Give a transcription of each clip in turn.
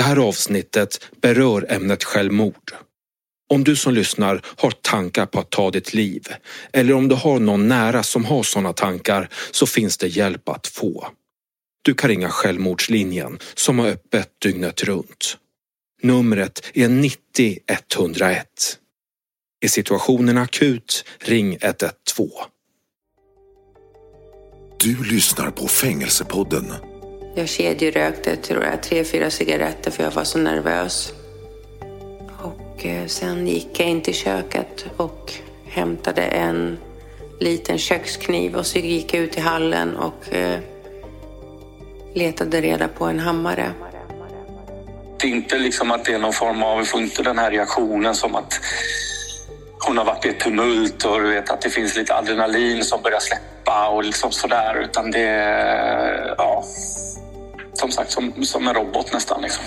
Det här avsnittet berör ämnet självmord. Om du som lyssnar har tankar på att ta ditt liv eller om du har någon nära som har sådana tankar så finns det hjälp att få. Du kan ringa Självmordslinjen som har öppet dygnet runt. Numret är 90 101. Är situationen akut, ring 112. Du lyssnar på Fängelsepodden. Jag kedjerökte tror jag, tre, fyra cigaretter för jag var så nervös. Och eh, sen gick jag in till köket och hämtade en liten kökskniv och så gick jag ut i hallen och eh, letade reda på en hammare. Det är inte liksom att det är någon form av, vi får inte den här reaktionen som att hon har varit i ett tumult och du vet att det finns lite adrenalin som börjar släppa och liksom sådär. Utan det ja, som sagt som, som en robot nästan liksom.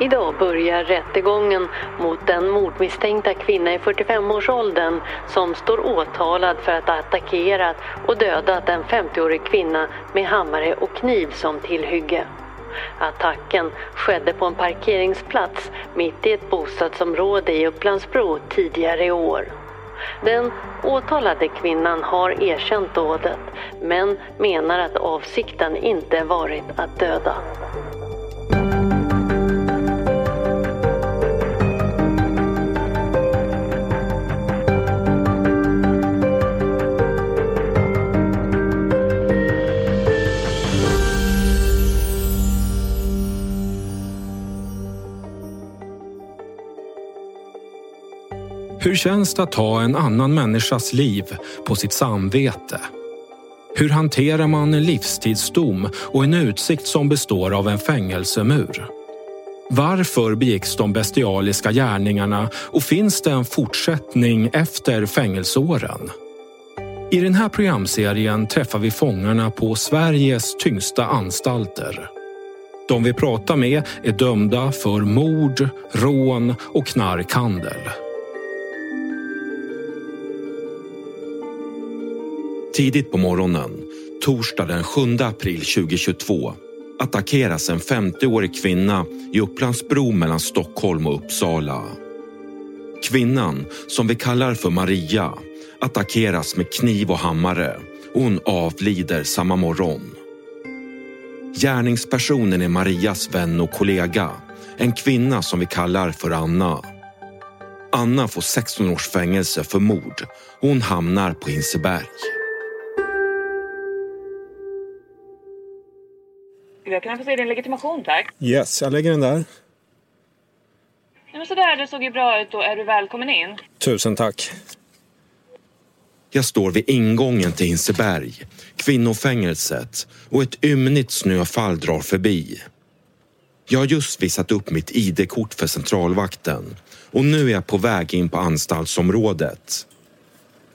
Idag börjar rättegången mot den mordmisstänkta kvinna i 45-årsåldern som står åtalad för att ha attackerat och dödat en 50-årig kvinna med hammare och kniv som tillhygge. Attacken skedde på en parkeringsplats mitt i ett bostadsområde i Upplandsbro tidigare i år. Den åtalade kvinnan har erkänt dådet men menar att avsikten inte varit att döda. Hur känns det att ha en annan människas liv på sitt samvete? Hur hanterar man en livstidsdom och en utsikt som består av en fängelsemur? Varför begicks de bestialiska gärningarna och finns det en fortsättning efter fängelseåren? I den här programserien träffar vi fångarna på Sveriges tyngsta anstalter. De vi pratar med är dömda för mord, rån och knarkhandel. Tidigt på morgonen, torsdag den 7 april 2022 attackeras en 50-årig kvinna i Upplandsbro mellan Stockholm och Uppsala. Kvinnan, som vi kallar för Maria, attackeras med kniv och hammare och hon avlider samma morgon. Gärningspersonen är Marias vän och kollega, en kvinna som vi kallar för Anna. Anna får 16 års fängelse för mord och hon hamnar på Hinseberg. Skulle jag kunna få se din legitimation tack? Yes, jag lägger den där. Nej, men sådär, det såg ju bra ut. Då är du välkommen in. Tusen tack. Jag står vid ingången till Hinseberg, kvinnofängelset och ett ymnigt snöfall drar förbi. Jag har just visat upp mitt ID-kort för centralvakten och nu är jag på väg in på anstaltsområdet.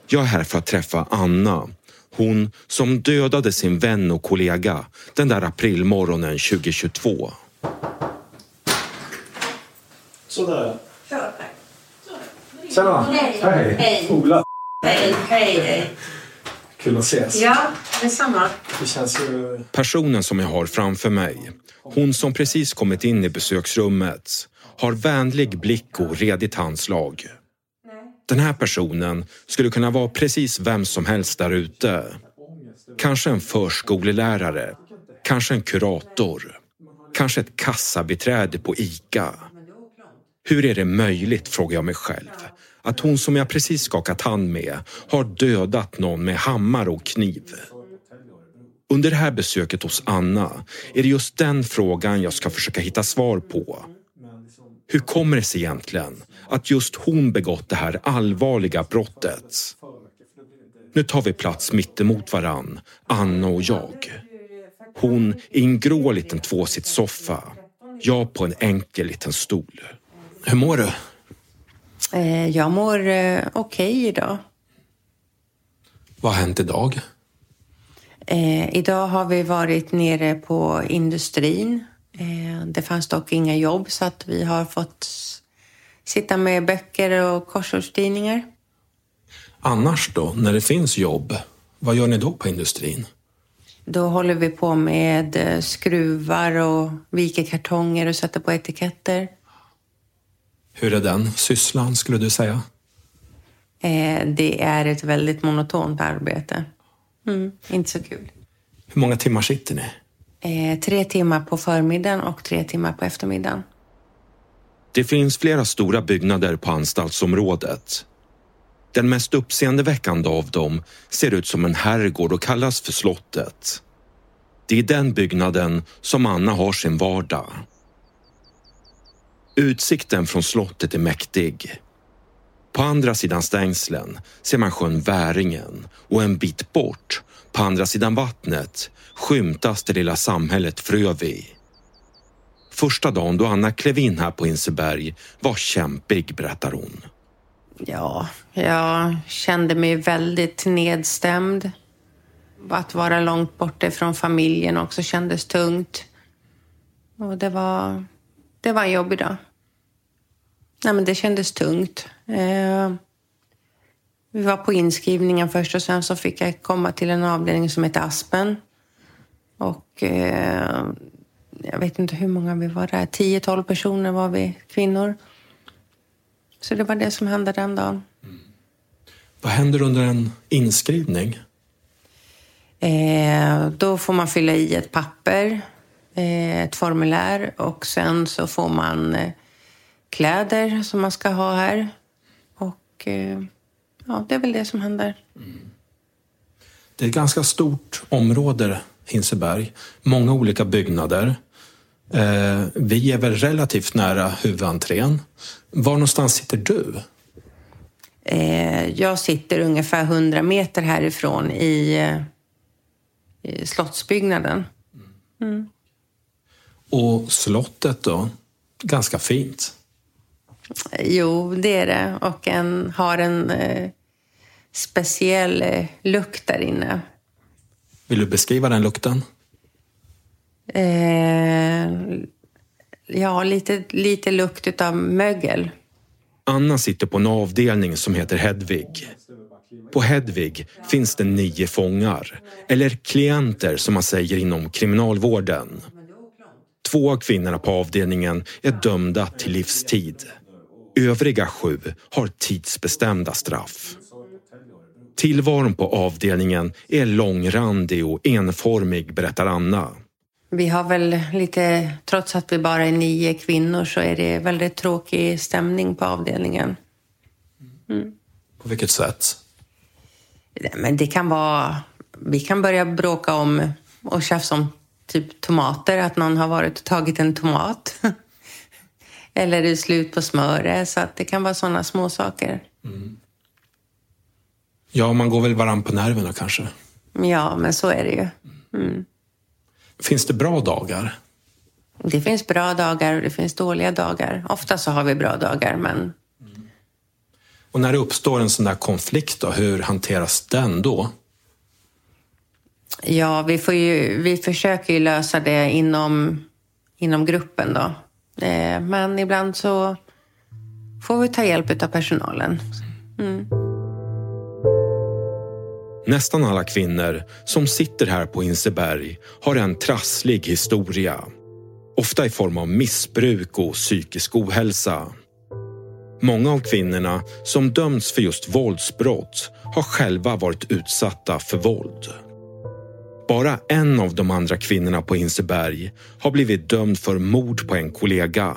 Jag är här för att träffa Anna, hon som dödade sin vän och kollega den där aprilmorgonen 2022. Sådär. Kör. Tjena. Hej. Hej. Hej. Ola. Hej, hej, hej. Kul att ses. Ja, detsamma. Det känns ju... Personen som jag har framför mig, hon som precis kommit in i besöksrummet, har vänlig blick och redigt handslag. Den här personen skulle kunna vara precis vem som helst där ute. Kanske en förskolelärare, kanske en kurator, kanske ett kassabiträde på ICA. Hur är det möjligt, frågar jag mig själv, att hon som jag precis skakat hand med har dödat någon med hammare och kniv? Under det här besöket hos Anna är det just den frågan jag ska försöka hitta svar på. Hur kommer det sig egentligen att just hon begått det här allvarliga brottet? Nu tar vi plats mittemot varann, Anna och jag. Hon i en grå liten tvåsitssoffa. Jag på en enkel liten stol. Hur mår du? Eh, jag mår eh, okej idag. Vad har hänt idag? Eh, idag har vi varit nere på industrin. Eh, det fanns dock inga jobb så att vi har fått sitta med böcker och korsordstidningar. Annars då, när det finns jobb, vad gör ni då på industrin? Då håller vi på med eh, skruvar och viker kartonger och sätter på etiketter. Hur är den sysslan skulle du säga? Eh, det är ett väldigt monotont arbete. Mm, inte så kul. Hur många timmar sitter ni? Eh, tre timmar på förmiddagen och tre timmar på eftermiddagen. Det finns flera stora byggnader på anstaltsområdet. Den mest uppseendeväckande av dem ser ut som en herrgård och kallas för slottet. Det är i den byggnaden som Anna har sin vardag. Utsikten från slottet är mäktig. På andra sidan stängslen ser man sjön Väringen och en bit bort, på andra sidan vattnet, skymtas det lilla samhället Frövi. Första dagen då Anna klev in här på Inseberg var kämpig, berättar hon. Ja, jag kände mig väldigt nedstämd. Att vara långt borta från familjen också kändes tungt. Och det var, det var en jobbig dag. Nej, men det kändes tungt. Eh, vi var på inskrivningen först och sen så fick jag komma till en avdelning som heter Aspen. Och eh, jag vet inte hur många vi var där. 10-12 personer var vi, kvinnor. Så det var det som hände den dagen. Mm. Vad händer under en inskrivning? Eh, då får man fylla i ett papper, eh, ett formulär och sen så får man eh, kläder som man ska ha här. Och eh, ja, det är väl det som händer. Mm. Det är ett ganska stort område, Hinseberg. Många olika byggnader. Eh, vi är väl relativt nära huvudentrén. Var någonstans sitter du? Eh, jag sitter ungefär 100 meter härifrån i, eh, i slottsbyggnaden. Mm. Och slottet då? Ganska fint. Jo, det är det. Och en, har en eh, speciell eh, lukt där inne. Vill du beskriva den lukten? Eh, ja, lite, lite lukt av mögel. Anna sitter på en avdelning som heter Hedvig. På Hedvig finns det nio fångar, eller klienter som man säger inom kriminalvården. Två av kvinnorna på avdelningen är dömda till livstid. Övriga sju har tidsbestämda straff. Tillvaron på avdelningen är långrandig och enformig, berättar Anna. Vi har väl lite, trots att vi bara är nio kvinnor så är det väldigt tråkig stämning på avdelningen. Mm. På vilket sätt? Men det kan vara, vi kan börja bråka om och tjafsa om typ tomater, att någon har varit och tagit en tomat. Eller det är slut på smöret, så att det kan vara sådana små saker. Mm. Ja, man går väl varann på nerverna kanske? Ja, men så är det ju. Mm. Finns det bra dagar? Det finns bra dagar och det finns dåliga dagar. Ofta så har vi bra dagar, men... Mm. Och när det uppstår en sån där konflikt, då, hur hanteras den då? Ja, vi, får ju, vi försöker ju lösa det inom, inom gruppen då. Eh, men ibland så får vi ta hjälp av personalen. Mm. Nästan alla kvinnor som sitter här på Inseberg har en trasslig historia. Ofta i form av missbruk och psykisk ohälsa. Många av kvinnorna som dömts för just våldsbrott har själva varit utsatta för våld. Bara en av de andra kvinnorna på Inseberg har blivit dömd för mord på en kollega.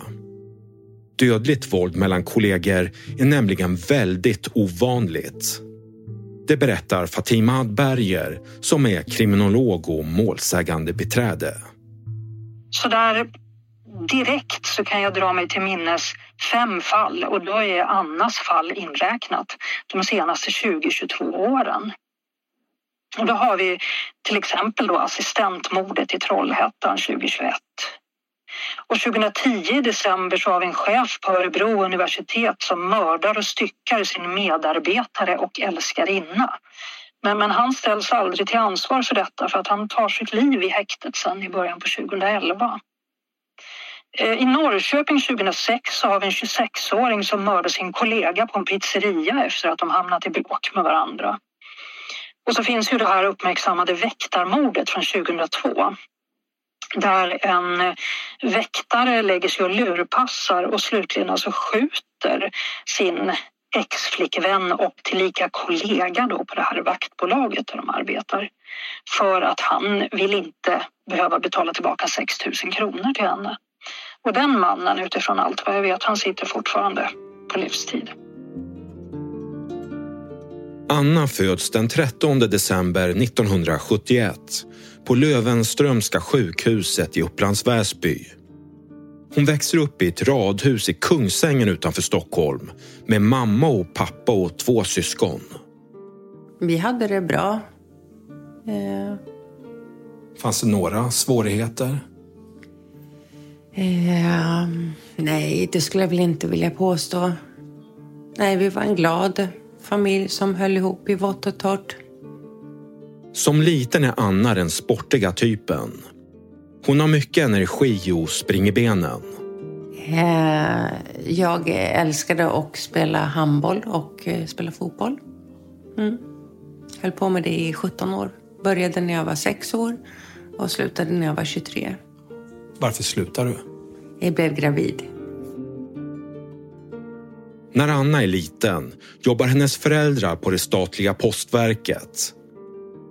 Dödligt våld mellan kollegor är nämligen väldigt ovanligt. Det berättar Fatima Adberger som är kriminolog och målsägande beträde. Så där direkt så kan jag dra mig till minnes fem fall och då är Annas fall inräknat de senaste 20-22 åren. Och då har vi till exempel då assistentmordet i Trollhättan 2021. Och 2010 i december så har vi en chef på Örebro universitet som mördar och styckar sin medarbetare och älskarinna. Men, men han ställs aldrig till ansvar för detta för att han tar sitt liv i häktet sen i början på 2011. Eh, I Norrköping 2006 så har vi en 26-åring som mördar sin kollega på en pizzeria efter att de hamnat i bråk med varandra. Och så finns ju det här uppmärksammade väktarmordet från 2002 där en väktare lägger sig och lurpassar och slutligen alltså skjuter sin exflickvän och tillika kollega då på det här vaktbolaget där de arbetar. För att han vill inte behöva betala tillbaka 6 000 kronor till henne. Och den mannen, utifrån allt vad jag vet, han sitter fortfarande på livstid. Anna föds den 13 december 1971 på Lövenströmska sjukhuset i Upplands Väsby. Hon växer upp i ett radhus i Kungsängen utanför Stockholm med mamma och pappa och två syskon. Vi hade det bra. Eh, Fanns det några svårigheter? eh, nej, det skulle jag väl inte vilja påstå. Nej, vi var en glad familj som höll ihop i vått och torrt. Som liten är Anna den sportiga typen. Hon har mycket energi och springer benen. Eh, jag älskade att spela handboll och eh, spela fotboll. Mm. Höll på med det i 17 år. Började när jag var 6 år och slutade när jag var 23. Varför slutar du? Jag blev gravid. När Anna är liten jobbar hennes föräldrar på det statliga postverket.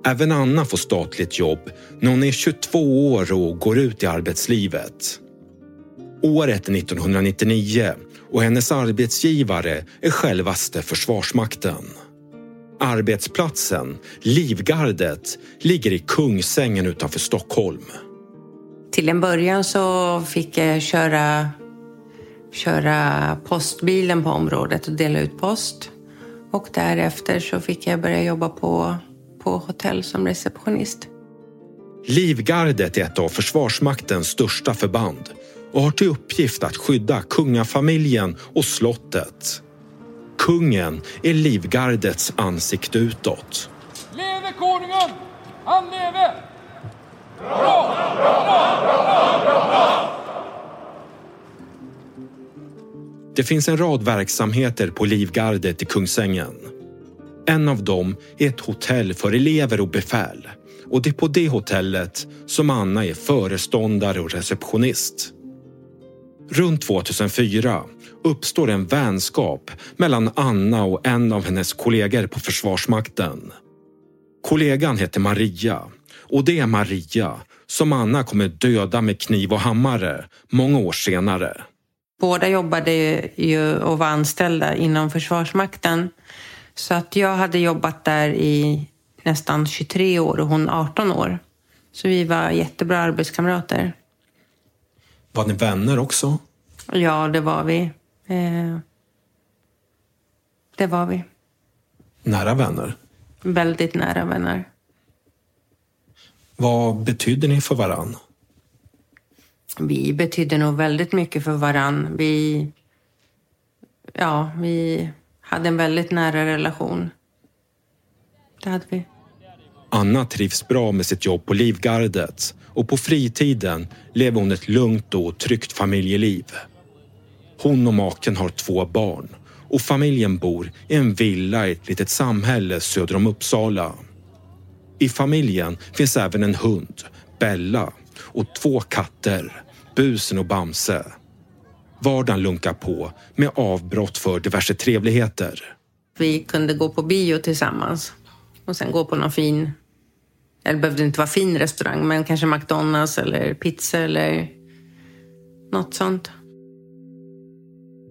Även Anna får statligt jobb när hon är 22 år och går ut i arbetslivet. Året är 1999 och hennes arbetsgivare är självaste Försvarsmakten. Arbetsplatsen, Livgardet, ligger i Kungsängen utanför Stockholm. Till en början så fick jag köra, köra postbilen på området och dela ut post. Och därefter så fick jag börja jobba på, på hotell som receptionist. Livgardet är ett av Försvarsmaktens största förband och har till uppgift att skydda kungafamiljen och slottet. Kungen är Livgardets ansikte utåt. Leve konungen! Han leve! Det finns en rad verksamheter på Livgardet i Kungsängen. En av dem är ett hotell för elever och befäl. Och det är på det hotellet som Anna är föreståndare och receptionist. Runt 2004 uppstår en vänskap mellan Anna och en av hennes kollegor på Försvarsmakten. Kollegan heter Maria och det är Maria som Anna kommer döda med kniv och hammare många år senare. Båda jobbade ju och var anställda inom Försvarsmakten. Så att jag hade jobbat där i nästan 23 år och hon 18 år. Så vi var jättebra arbetskamrater. Var ni vänner också? Ja, det var vi. Eh, det var vi. Nära vänner? Väldigt nära vänner. Vad betydde ni för varann? Vi betydde nog väldigt mycket för varann. Vi, ja, vi hade en väldigt nära relation. Det hade vi. Anna trivs bra med sitt jobb på Livgardet och på fritiden lever hon ett lugnt och tryggt familjeliv. Hon och maken har två barn och familjen bor i en villa i ett litet samhälle söder om Uppsala. I familjen finns även en hund, Bella, och två katter, Busen och Bamse. Vardagen lunkar på med avbrott för diverse trevligheter. Vi kunde gå på bio tillsammans och sen gå på någon fin, eller behövde inte vara fin restaurang, men kanske McDonalds eller pizza eller något sånt.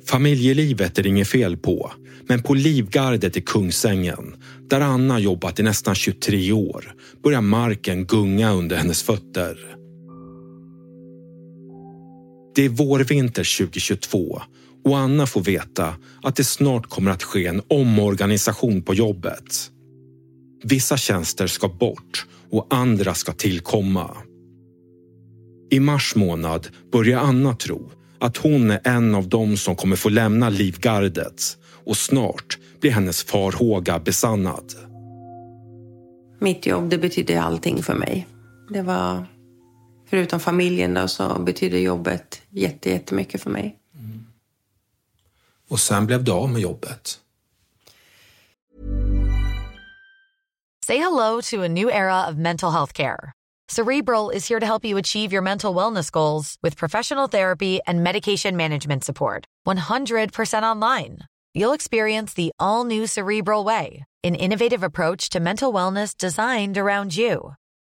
Familjelivet är inget fel på, men på Livgardet i Kungsängen, där Anna jobbat i nästan 23 år, börjar marken gunga under hennes fötter. Det är vårvinter 2022 och Anna får veta att det snart kommer att ske en omorganisation på jobbet. Vissa tjänster ska bort och andra ska tillkomma. I mars månad börjar Anna tro att hon är en av dem som kommer få lämna Livgardet och snart blir hennes farhåga besannad. Mitt jobb det betydde allting för mig. Det var, förutom familjen då, så betydde jobbet jätte, jättemycket för mig. Och sen blev du av med jobbet. Say hello to a new era of mental health care. Cerebral is here to help you achieve your mental wellness goals with professional therapy and medication management support. 100% online. You'll experience the all new Cerebral Way, an innovative approach to mental wellness designed around you.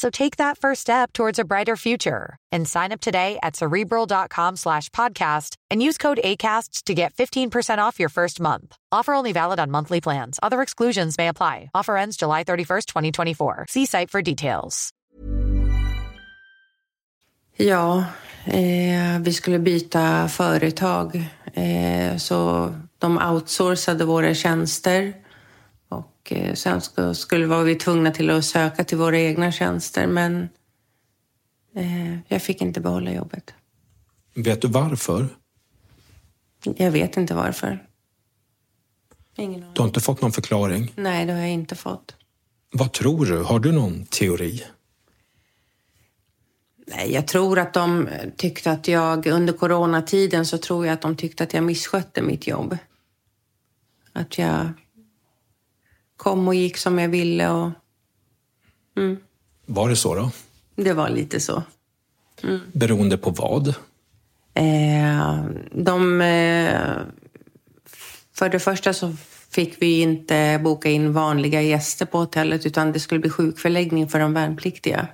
So take that first step towards a brighter future and sign up today at cerebral.com slash podcast and use code ACasts to get 15% off your first month. Offer only valid on monthly plans. Other exclusions may apply. Offer ends July 31st, 2024. See site for details. Ja, eh, vi skulle byta företag. Eh, så de outsourcade våra tjänster. Och eh, sen skulle var vi tvungna till att söka till våra egna tjänster. Men eh, jag fick inte behålla jobbet. Vet du varför? Jag vet inte varför. Ingen Du har inte fått någon förklaring? Nej, det har jag inte fått. Vad tror du? Har du någon teori? Nej, jag tror att de tyckte att jag under coronatiden så tror jag att de tyckte att jag misskötte mitt jobb. Att jag kom och gick som jag ville och... Mm. Var det så då? Det var lite så. Mm. Beroende på vad? Eh, de... Eh, för det första så fick vi inte boka in vanliga gäster på hotellet utan det skulle bli sjukförläggning för de värnpliktiga.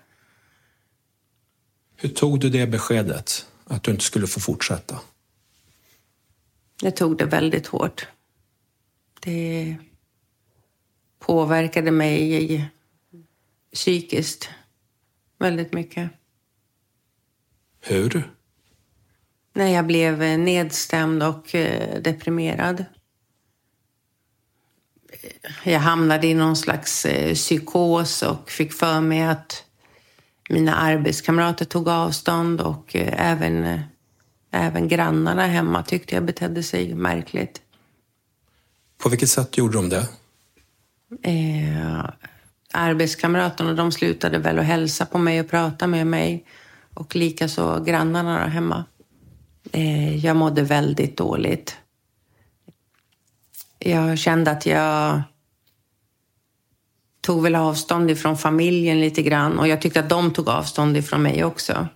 Hur tog du det beskedet, att du inte skulle få fortsätta? Jag tog det väldigt hårt. Det påverkade mig psykiskt väldigt mycket. Hur? När jag blev nedstämd och eh, deprimerad. Jag hamnade i någon slags eh, psykos och fick för mig att mina arbetskamrater tog avstånd och eh, även, även grannarna hemma tyckte jag betedde sig märkligt. På vilket sätt gjorde de det? Eh, arbetskamraterna de slutade väl att hälsa på mig och prata med mig. Och likaså grannarna där hemma. Eh, jag mådde väldigt dåligt. Jag kände att jag tog väl avstånd ifrån familjen lite grann. Och jag tyckte att de tog avstånd ifrån mig också.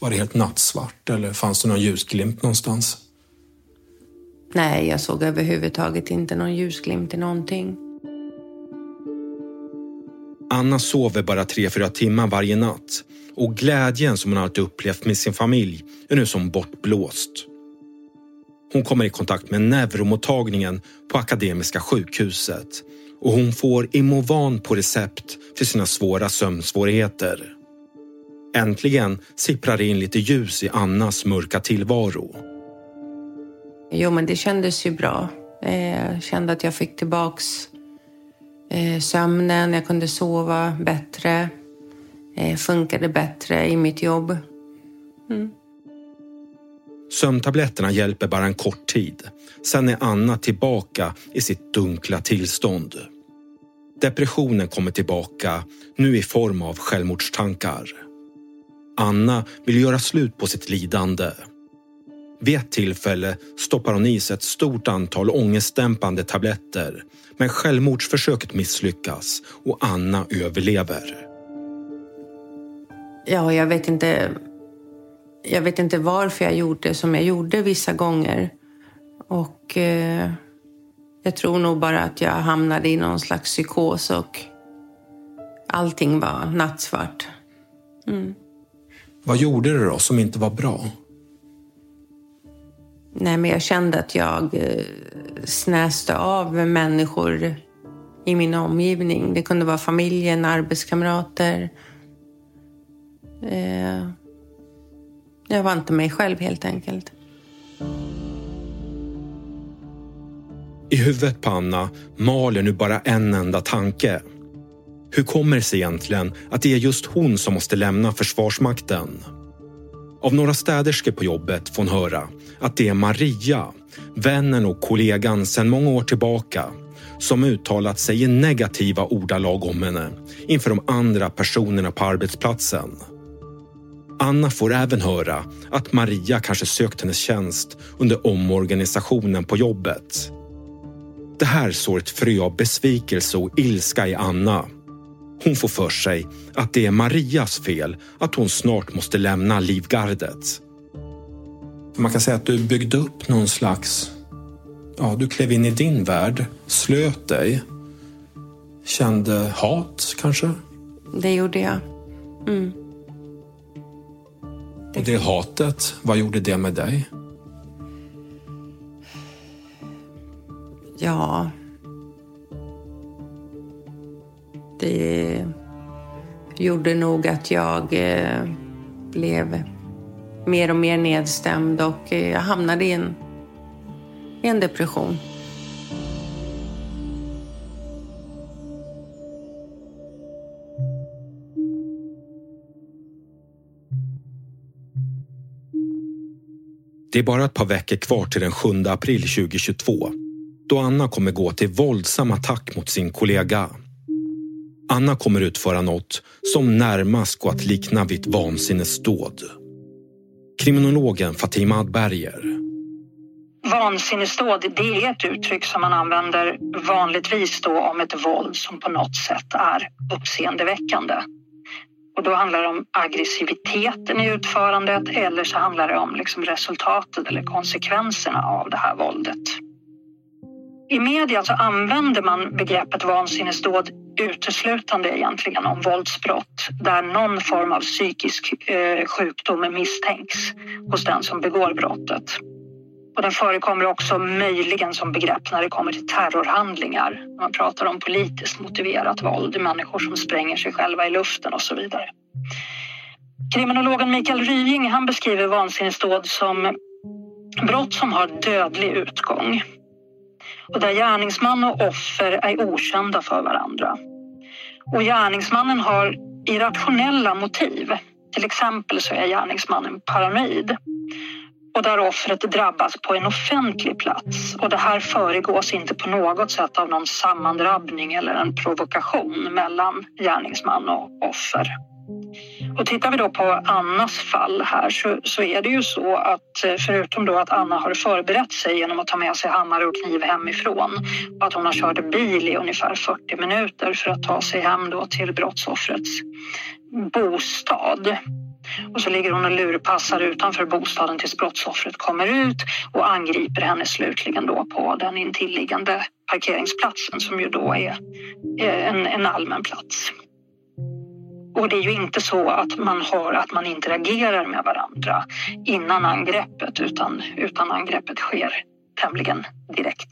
Var det helt nattsvart eller fanns det någon ljusglimt någonstans? Nej, jag såg överhuvudtaget inte någon ljusglimt i någonting. Anna sover bara tre, fyra timmar varje natt och glädjen som hon alltid upplevt med sin familj är nu som bortblåst. Hon kommer i kontakt med neuromottagningen på Akademiska sjukhuset och hon får Imovan på recept för sina svåra sömnsvårigheter. Äntligen sipprar det in lite ljus i Annas mörka tillvaro. Jo, men det kändes ju bra. Eh, jag kände att jag fick tillbaks eh, sömnen, jag kunde sova bättre, eh, funkade bättre i mitt jobb. Mm. Sömntabletterna hjälper bara en kort tid. Sen är Anna tillbaka i sitt dunkla tillstånd. Depressionen kommer tillbaka, nu i form av självmordstankar. Anna vill göra slut på sitt lidande. Vid ett tillfälle stoppar hon i sig ett stort antal ångestdämpande tabletter men självmordsförsöket misslyckas och Anna överlever. Ja, jag vet inte jag vet inte varför jag gjorde som jag gjorde vissa gånger. Och eh, jag tror nog bara att jag hamnade i någon slags psykos och allting var nattsvart. Mm. Vad gjorde du då som inte var bra? Nej, men jag kände att jag eh, snäste av människor i min omgivning. Det kunde vara familjen, arbetskamrater. Eh, jag var inte mig själv helt enkelt. I huvudet på Anna maler nu bara en enda tanke. Hur kommer det sig egentligen att det är just hon som måste lämna Försvarsmakten? Av några städerskor på jobbet får hon höra att det är Maria, vännen och kollegan sedan många år tillbaka som uttalat sig i negativa ordalag om henne inför de andra personerna på arbetsplatsen. Anna får även höra att Maria kanske sökt hennes tjänst under omorganisationen på jobbet. Det här sår ett frö av besvikelse och ilska i Anna. Hon får för sig att det är Marias fel att hon snart måste lämna Livgardet. Man kan säga att du byggde upp någon slags... Ja, du klev in i din värld, slöt dig, kände hat kanske? Det gjorde jag. Mm. Och det hatet, vad gjorde det med dig? Ja... Det gjorde nog att jag eh, blev mer och mer nedstämd och eh, jag hamnade i en, i en depression. Det är bara ett par veckor kvar till den 7 april 2022 då Anna kommer gå till våldsam attack mot sin kollega. Anna kommer utföra något som närmast går att likna vid ett vansinnesdåd. Kriminologen Fatima Adberger. Vansinnesdåd det är ett uttryck som man använder vanligtvis då om ett våld som på något sätt är uppseendeväckande. Och då handlar det om aggressiviteten i utförandet eller så handlar det om liksom resultatet eller konsekvenserna av det här våldet. I media så använder man begreppet vansinnesdåd uteslutande egentligen om våldsbrott där någon form av psykisk eh, sjukdom misstänks hos den som begår brottet. Och den förekommer också möjligen som begrepp när det kommer till terrorhandlingar. Man pratar om politiskt motiverat våld, människor som spränger sig själva i luften och så vidare. Kriminologen Mikael Rying han beskriver vansinnesdåd som brott som har dödlig utgång och där gärningsman och offer är okända för varandra. Och gärningsmannen har irrationella motiv. Till exempel så är gärningsmannen paranoid och där offret drabbas på en offentlig plats. Och det här föregås inte på något sätt av någon sammandrabbning eller en provokation mellan gärningsman och offer. Och tittar vi då på Annas fall här så, så, är det ju så att eh, förutom då att Anna har förberett sig genom att ta med sig hammare och kniv hemifrån och att hon har kört bil i ungefär 40 minuter för att ta sig hem då till brottsoffrets bostad. Och så ligger hon och lurpassar utanför bostaden tills brottsoffret kommer ut och angriper henne slutligen då på den intilliggande parkeringsplatsen som ju då är eh, en, en allmän plats. Och det är ju inte så att man har att man interagerar med varandra innan angreppet utan, utan angreppet sker tämligen direkt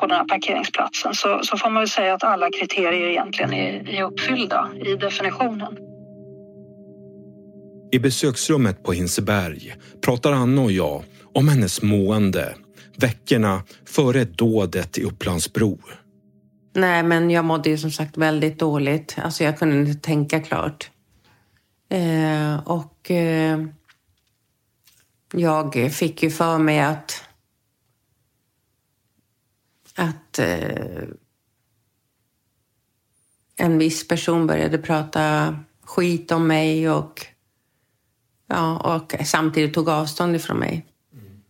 på den här parkeringsplatsen så, så får man väl säga att alla kriterier egentligen är, är uppfyllda i definitionen. I besöksrummet på Hinseberg pratar Anna och jag om hennes mående veckorna före dådet i Upplandsbro. Nej, men jag mådde ju som sagt väldigt dåligt. Alltså jag kunde inte tänka klart. Eh, och eh, jag fick ju för mig att att eh, en viss person började prata skit om mig och, ja, och samtidigt tog avstånd ifrån mig. Mm.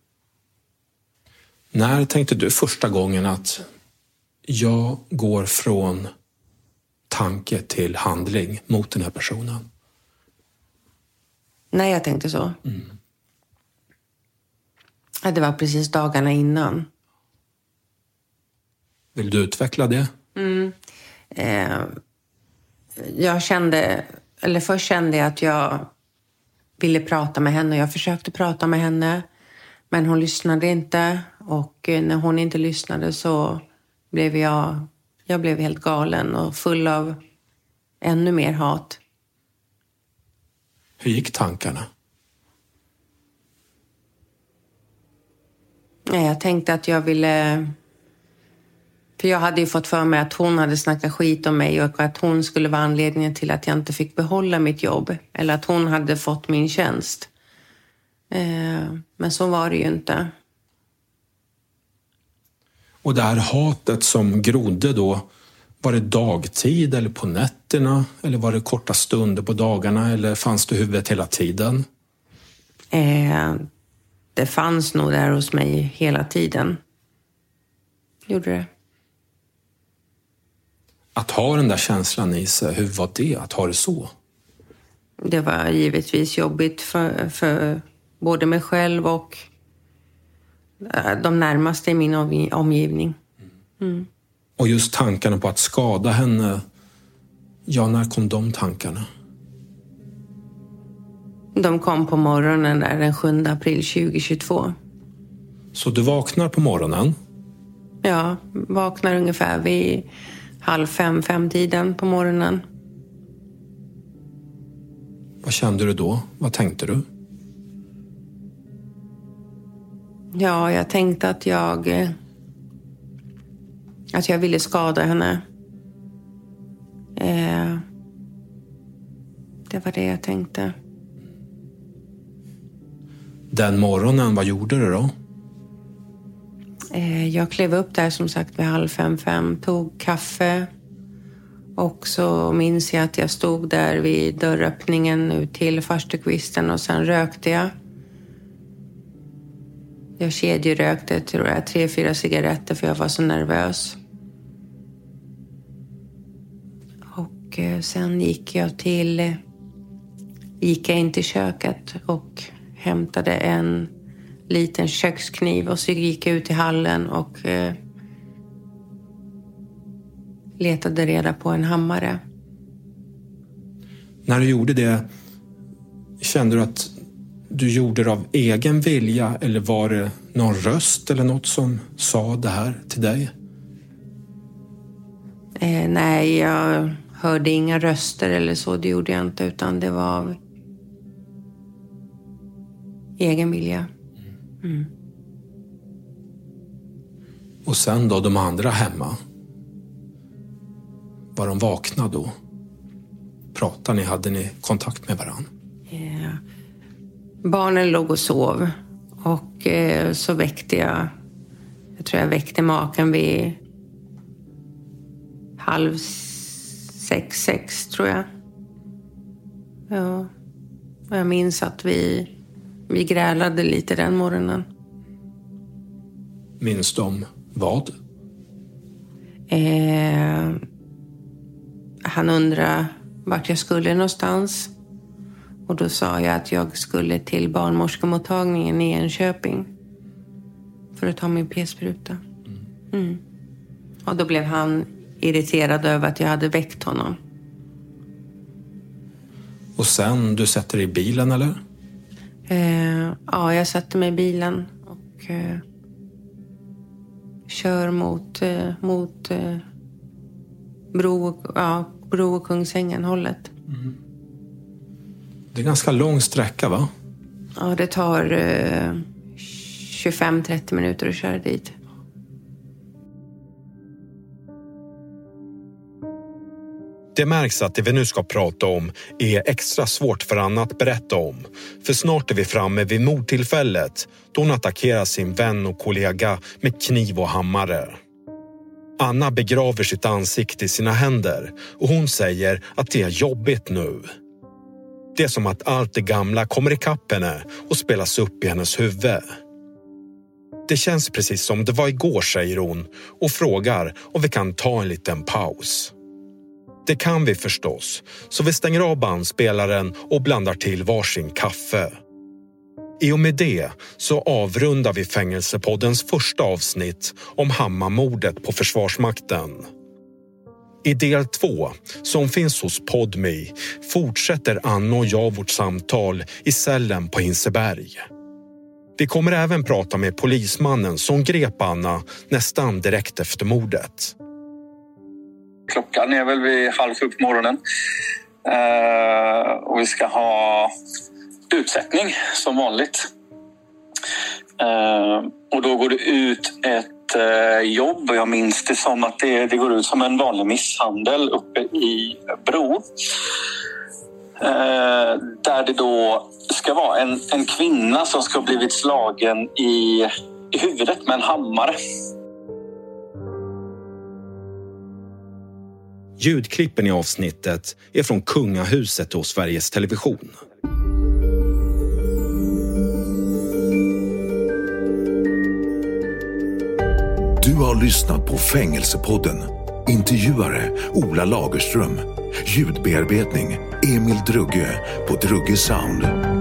När tänkte du första gången att jag går från tanke till handling mot den här personen. När jag tänkte så? Mm. Det var precis dagarna innan. Vill du utveckla det? Mm. Eh, jag kände, eller först kände jag att jag ville prata med henne. Jag försökte prata med henne, men hon lyssnade inte. Och eh, när hon inte lyssnade så blev jag, jag blev helt galen och full av ännu mer hat. Hur gick tankarna? Jag tänkte att jag ville... För jag hade ju fått för mig att hon hade snackat skit om mig och att hon skulle vara anledningen till att jag inte fick behålla mitt jobb. Eller att hon hade fått min tjänst. Eh, men så var det ju inte. Och det här hatet som grodde då, var det dagtid eller på nätterna? Eller var det korta stunder på dagarna? Eller fanns det i huvudet hela tiden? Eh, det fanns nog där hos mig hela tiden. Gjorde det. Att ha den där känslan i sig, hur var det att ha det så? Det var givetvis jobbigt för, för både mig själv och de närmaste i min omgivning. Mm. Och just tankarna på att skada henne, ja, när kom de tankarna? De kom på morgonen där den 7 april 2022. Så du vaknar på morgonen? Ja, vaknar ungefär vid halv fem, fem-tiden på morgonen. Vad kände du då? Vad tänkte du? Ja, jag tänkte att jag... Eh, att jag ville skada henne. Eh, det var det jag tänkte. Den morgonen, vad gjorde du då? Eh, jag klev upp där som sagt vid halv fem, fem, tog kaffe. Och så minns jag att jag stod där vid dörröppningen ut till farstukvisten och sen rökte jag. Jag kedjerökte, tror jag, tre, fyra cigaretter för jag var så nervös. Och eh, sen gick jag till... Gick jag in till köket och hämtade en liten kökskniv och så gick jag ut i hallen och eh, letade reda på en hammare. När du gjorde det, kände du att du gjorde det av egen vilja eller var det någon röst eller något som sa det här till dig? Eh, nej, jag hörde inga röster eller så. Det gjorde jag inte, utan det var av egen vilja. Mm. Och sen då, de andra hemma? Var de vakna då? Pratade ni? Hade ni kontakt med varandra? Yeah. Barnen låg och sov och eh, så väckte jag, jag tror jag väckte maken vid halv sex, sex tror jag. Ja. Och jag minns att vi vi grälade lite den morgonen. Minns de vad? Eh, han undrade vart jag skulle någonstans. Och då sa jag att jag skulle till barnmorskemottagningen i Enköping. För att ta min p-spruta. Mm. Och då blev han irriterad över att jag hade väckt honom. Och sen, du sätter dig i bilen eller? Eh, ja, jag satte mig i bilen och eh, kör mot, eh, mot eh, Bro, ja, Bro och Kungsängen hållet. Mm. Det är ganska lång sträcka va? Ja, det tar 25-30 eh, minuter att köra dit. Det märks att det vi nu ska prata om är extra svårt för Anna att berätta om. För snart är vi framme vid mordtillfället då hon attackerar sin vän och kollega med kniv och hammare. Anna begraver sitt ansikte i sina händer och hon säger att det är jobbigt nu. Det är som att allt det gamla kommer ikapp henne och spelas upp i hennes huvud. Det känns precis som det var igår, säger hon och frågar om vi kan ta en liten paus. Det kan vi förstås, så vi stänger av bandspelaren och blandar till varsin kaffe. I och med det så avrundar vi Fängelsepoddens första avsnitt om Hammarmordet på Försvarsmakten. I del två, som finns hos Podmi, fortsätter Anna och jag vårt samtal i cellen på Hinseberg. Vi kommer även prata med polismannen som grep Anna nästan direkt efter mordet. Klockan är väl vid halv sju på morgonen. Uh, och vi ska ha utsättning som vanligt. Uh, och då går det ut ett uh, jobb. och Jag minns det som att det, det, går ut som en vanlig misshandel uppe i Bro. Eh, där det då ska vara en, en kvinna som ska ha blivit slagen i, i huvudet med en hammare. Ljudklippen i avsnittet är från kungahuset och Sveriges Television. Du har lyssnat på Fängelsepodden. Intervjuare Ola Lagerström. Ljudbearbetning Emil Drugge på Drugge Sound.